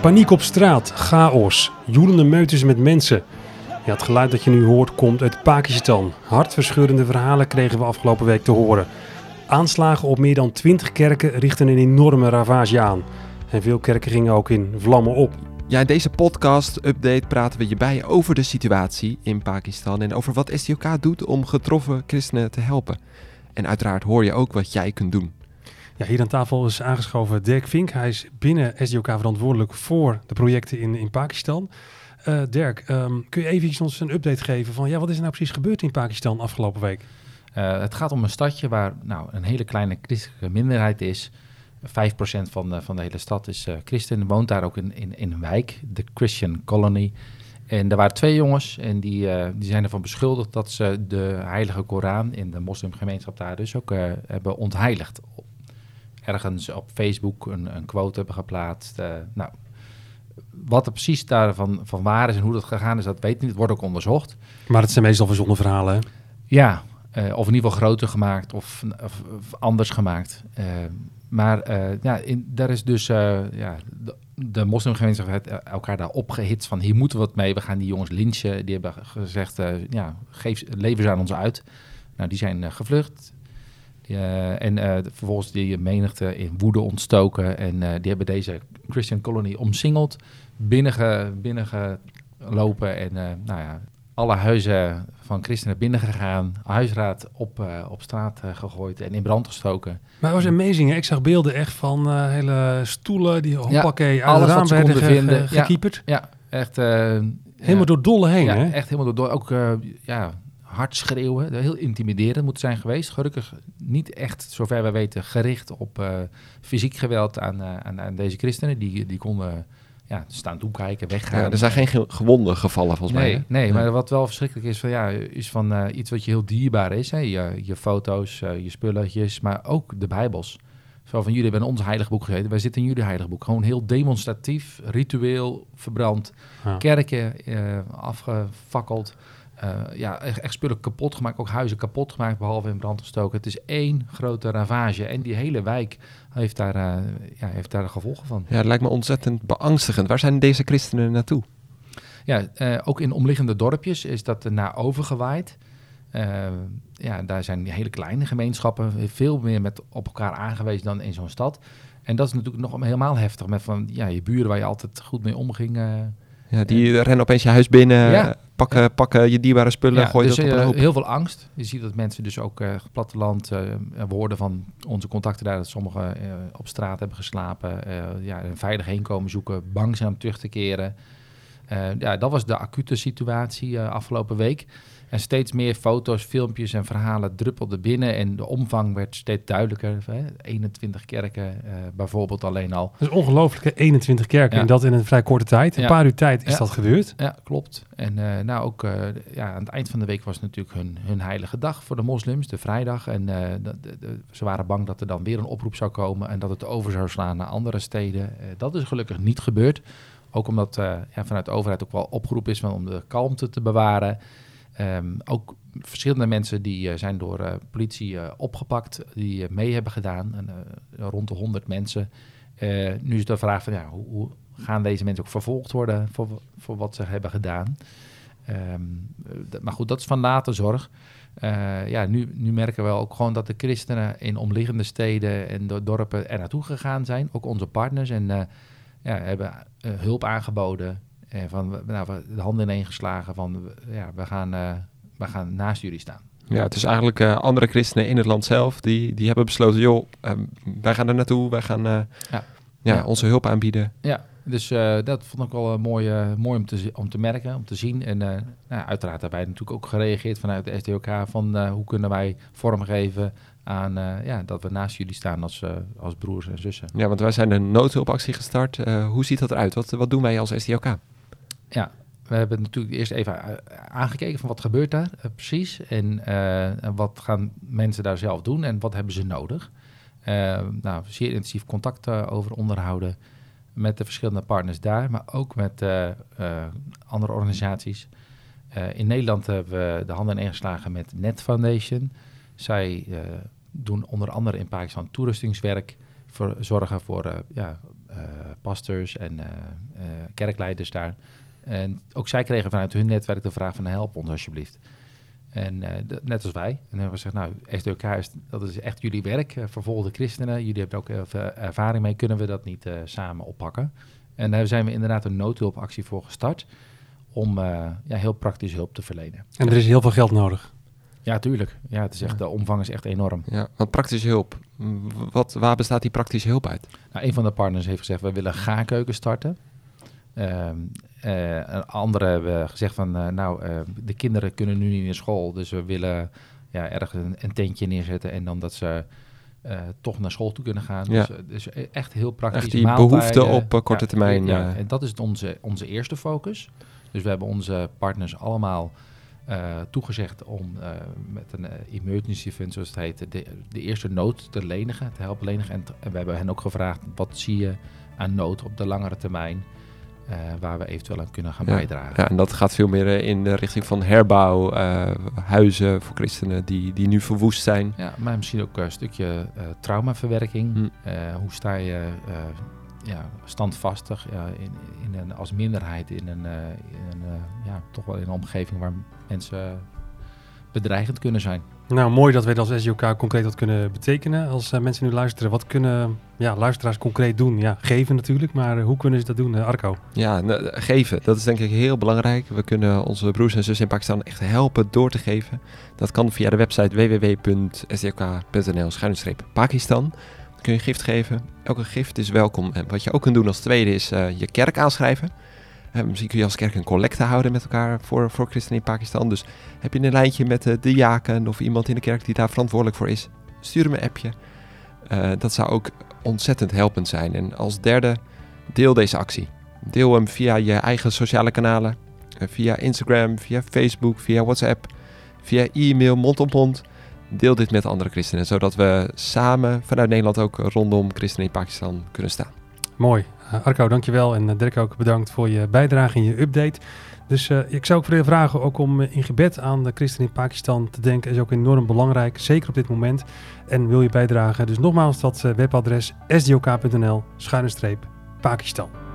Paniek op straat, chaos, joelende meutes met mensen. Het geluid dat je nu hoort komt uit Pakistan. Hartverscheurende verhalen kregen we afgelopen week te horen. Aanslagen op meer dan 20 kerken richten een enorme ravage aan. En veel kerken gingen ook in vlammen op. Ja, in deze podcast-update praten we je bij over de situatie in Pakistan en over wat SDOK doet om getroffen christenen te helpen. En uiteraard hoor je ook wat jij kunt doen. Ja, hier aan tafel is aangeschoven Dirk Vink. Hij is binnen SDOK verantwoordelijk voor de projecten in, in Pakistan. Uh, Dirk, um, kun je even ons een update geven van ja, wat is er nou precies gebeurd in Pakistan afgelopen week? Uh, het gaat om een stadje waar nou, een hele kleine christelijke minderheid is. 5% van de, van de hele stad is uh, christen. Woont daar ook in, in, in een wijk, de Christian Colony. En er waren twee jongens en die, uh, die zijn ervan beschuldigd dat ze de heilige Koran in de moslimgemeenschap daar dus ook hebben ontheiligd. Ergens op Facebook een, een quote hebben geplaatst. Uh, nou, wat er precies daarvan van waar is en hoe dat gegaan is, dat weet niet. Het wordt ook onderzocht. Maar het zijn meestal verzonnen verhalen, hè? Ja, of in ieder geval groter gemaakt of, of, of anders gemaakt. maar ja, in, daar is dus ja, de, de moslimgemeenschap heeft elkaar daar opgehitst van hier moeten we wat mee. We gaan die jongens lynchen. Die hebben gezegd, ja, geef, lever ze aan ons uit. Nou, die zijn gevlucht. Uh, en vervolgens die menigte in woede ontstoken. En die hebben deze Christian Colony omsingeld, binnenge, binnengelopen. En nou ja, alle huizen van christenen binnengegaan, huisraad op, op straat gegooid en in brand gestoken. Maar het was amazing, hè? ik zag beelden echt van hele stoelen die hoppakee ja, aan het raam werden ge vinden. gekieperd. Ja, ja echt. helemaal door dolle heen, ja, hè? echt helemaal door dolle. Ook ja, hard schreeuwen, heel intimiderend moet zijn geweest. Gelukkig niet echt, zover we weten, gericht op fysiek geweld aan, aan, aan, deze christenen. Die, die konden ja, staan toekijken, weggaan. Ja, er zijn geen gewonden gevallen volgens nee, mij. Nee, maar wat wel verschrikkelijk is, van, ja, is van uh, iets wat je heel dierbaar is. Hè? Je, je foto's, uh, je spulletjes, maar ook de bijbels. Zo van, jullie hebben ons heilig boek gegeten, wij zitten in jullie heilig boek. Gewoon heel demonstratief, ritueel, verbrand. Ja. Kerken uh, afgefakkeld. Ja, echt, echt spullen kapot gemaakt, ook huizen kapot gemaakt, behalve in brand gestoken. Het is één grote ravage. En die hele wijk heeft daar, uh, ja, heeft daar gevolgen van. Ja, het lijkt me ontzettend beangstigend. Waar zijn deze christenen naartoe? Ja, uh, ook in omliggende dorpjes is dat naar overgewaaid. Uh, ja, daar zijn hele kleine gemeenschappen, veel meer met op elkaar aangewezen dan in zo'n stad. En dat is natuurlijk nog helemaal heftig met van ja, je buren waar je altijd goed mee omging. Ja, die rennen opeens je huis binnen. Ja. Pakken, pakken je dierbare spullen, ja, gooi dus, dat op een hoop. heel veel angst. Je ziet dat mensen dus ook uh, platteland uh, woorden van onze contacten daar... dat sommigen uh, op straat hebben geslapen, ja, een veilig heenkomen zoeken... bang zijn om terug te keren. Ja, dat was de acute situatie afgelopen week. En steeds meer foto's, filmpjes en verhalen druppelden binnen... en de omvang werd steeds duidelijker. Hè? 21 kerken bijvoorbeeld alleen al. Dat is ongelooflijk, 21 kerken ja. en dat in een vrij korte tijd. Een ja. paar uur tijd is ja. dat gebeurd. Ja, klopt. En uh, nou ook uh, ja, aan het eind van de week was natuurlijk hun, hun heilige dag voor de moslims, de vrijdag. En de, de, de, ze waren bang dat er dan weer een oproep zou komen en dat het over zou slaan naar andere steden. dat is gelukkig niet gebeurd. Ook omdat ja, vanuit de overheid ook wel opgeroepen is om de kalmte te bewaren. Um, ook verschillende mensen die zijn door politie opgepakt, die mee hebben gedaan. En, rond de 100 mensen. nu is de vraag van ja, hoe, gaan deze mensen ook vervolgd worden voor, voor wat ze hebben gedaan. Um, maar goed, dat is van later zorg. Ja, nu, nu merken we ook gewoon dat de christenen in omliggende steden en dorpen er naartoe gegaan zijn. Ook onze partners. En ja, hebben uh, hulp aangeboden. En van, nou, de handen ineengeslagen van ja, we, gaan, we gaan naast jullie staan. Ja, het is eigenlijk uh, andere christenen in het land zelf die, die hebben besloten, joh, uh, wij gaan er naartoe, wij gaan uh, ja. Ja, ja. onze hulp aanbieden. Ja, dus dat vond ik wel mooi, mooi om, te, om te merken, om te zien. En nou, uiteraard daarbij natuurlijk ook gereageerd vanuit de SDOK van hoe kunnen wij vormgeven aan ja, dat we naast jullie staan als, als broers en zussen. Ja, want wij zijn een noodhulpactie gestart. hoe ziet dat eruit? Wat, wat doen wij als SDOK? Ja, we hebben natuurlijk eerst even aangekeken van wat gebeurt daar precies. En wat gaan mensen daar zelf doen en wat hebben ze nodig. nou, zeer intensief contact over onderhouden met de verschillende partners daar, maar ook met andere organisaties. In Nederland hebben we de handen ingeslagen met Net Foundation. Zij doen onder andere in Pakistan toerustingswerk, voor, zorgen voor ja, pastors en kerkleiders daar. En ook zij kregen vanuit hun netwerk de vraag van help ons alsjeblieft. En net als wij. En hebben we gezegd, nou, SDOK, is, dat is echt jullie werk. Vervolgde christenen, jullie hebben ook ervaring mee. Kunnen we dat niet samen oppakken? En daar zijn we inderdaad een noodhulpactie voor gestart. Om ja, heel praktisch hulp te verlenen. En er is heel veel geld nodig. Ja, tuurlijk. Ja, het is echt, de omvang is echt enorm. Ja, want praktische hulp, wat, waar bestaat die praktische hulp uit? Nou, een van de partners heeft gezegd, we willen gaarkeuken starten. Uh, uh, anderen hebben gezegd van, uh, nou, de kinderen kunnen nu niet naar school, dus we willen ja, ergens een, een, tentje neerzetten en dan dat ze toch naar school toe kunnen gaan. Ja. Dus, dus echt heel praktisch. Echt die behoefte op korte termijn. Ja, en dat is onze, onze eerste focus. Dus we hebben onze partners allemaal uh, toegezegd om uh, met een uh, emergency fund, zoals het heet, de, de, eerste nood te lenigen, te helpen lenigen. En, en, we hebben hen ook gevraagd, wat zie je aan nood op de langere termijn, waar we eventueel aan kunnen gaan ja, bijdragen. Ja, en dat gaat veel meer in de richting van herbouw, huizen voor christenen die, die nu verwoest zijn. Ja, maar misschien ook een stukje traumaverwerking. Hm. hoe sta je ja, standvastig ja, in, in een, als minderheid in een, in een ja, toch wel in een omgeving waar mensen bedreigend kunnen zijn. Nou, mooi dat wij dat als SJK concreet wat kunnen betekenen. Als uh, mensen nu luisteren, wat kunnen ja, luisteraars concreet doen? Ja, geven natuurlijk, maar uh, hoe kunnen ze dat doen, uh, Arco? Ja, geven. Dat is denk ik heel belangrijk. We kunnen onze broers en zussen in Pakistan echt helpen door te geven. Dat kan via de website www.sjk.nl-pakistan. Kun je gift geven. Elke gift is welkom. En wat je ook kunt doen als tweede is je kerk aanschrijven. Misschien kun je als kerk een collecte houden met elkaar voor, voor christenen in Pakistan. Dus heb je een lijntje met uh, de jaken of iemand in de kerk die daar verantwoordelijk voor is, stuur hem een appje. Uh, dat zou ook ontzettend helpend zijn. En als derde, deel deze actie. Deel hem via je eigen sociale kanalen, via Instagram, via Facebook, via WhatsApp, via e-mail, mond op mond. Deel dit met andere christenen, zodat we samen vanuit Nederland ook rondom christenen in Pakistan kunnen staan. Mooi. Uh, Arco, dankjewel. En uh, Dirk ook bedankt voor je bijdrage en je update. Dus uh, ik zou ook voor vragen ook om in gebed aan de christenen in Pakistan te denken. Is ook enorm belangrijk, zeker op dit moment. En wil je bijdragen? Dus nogmaals dat webadres sdok.nl schuine streep Pakistan.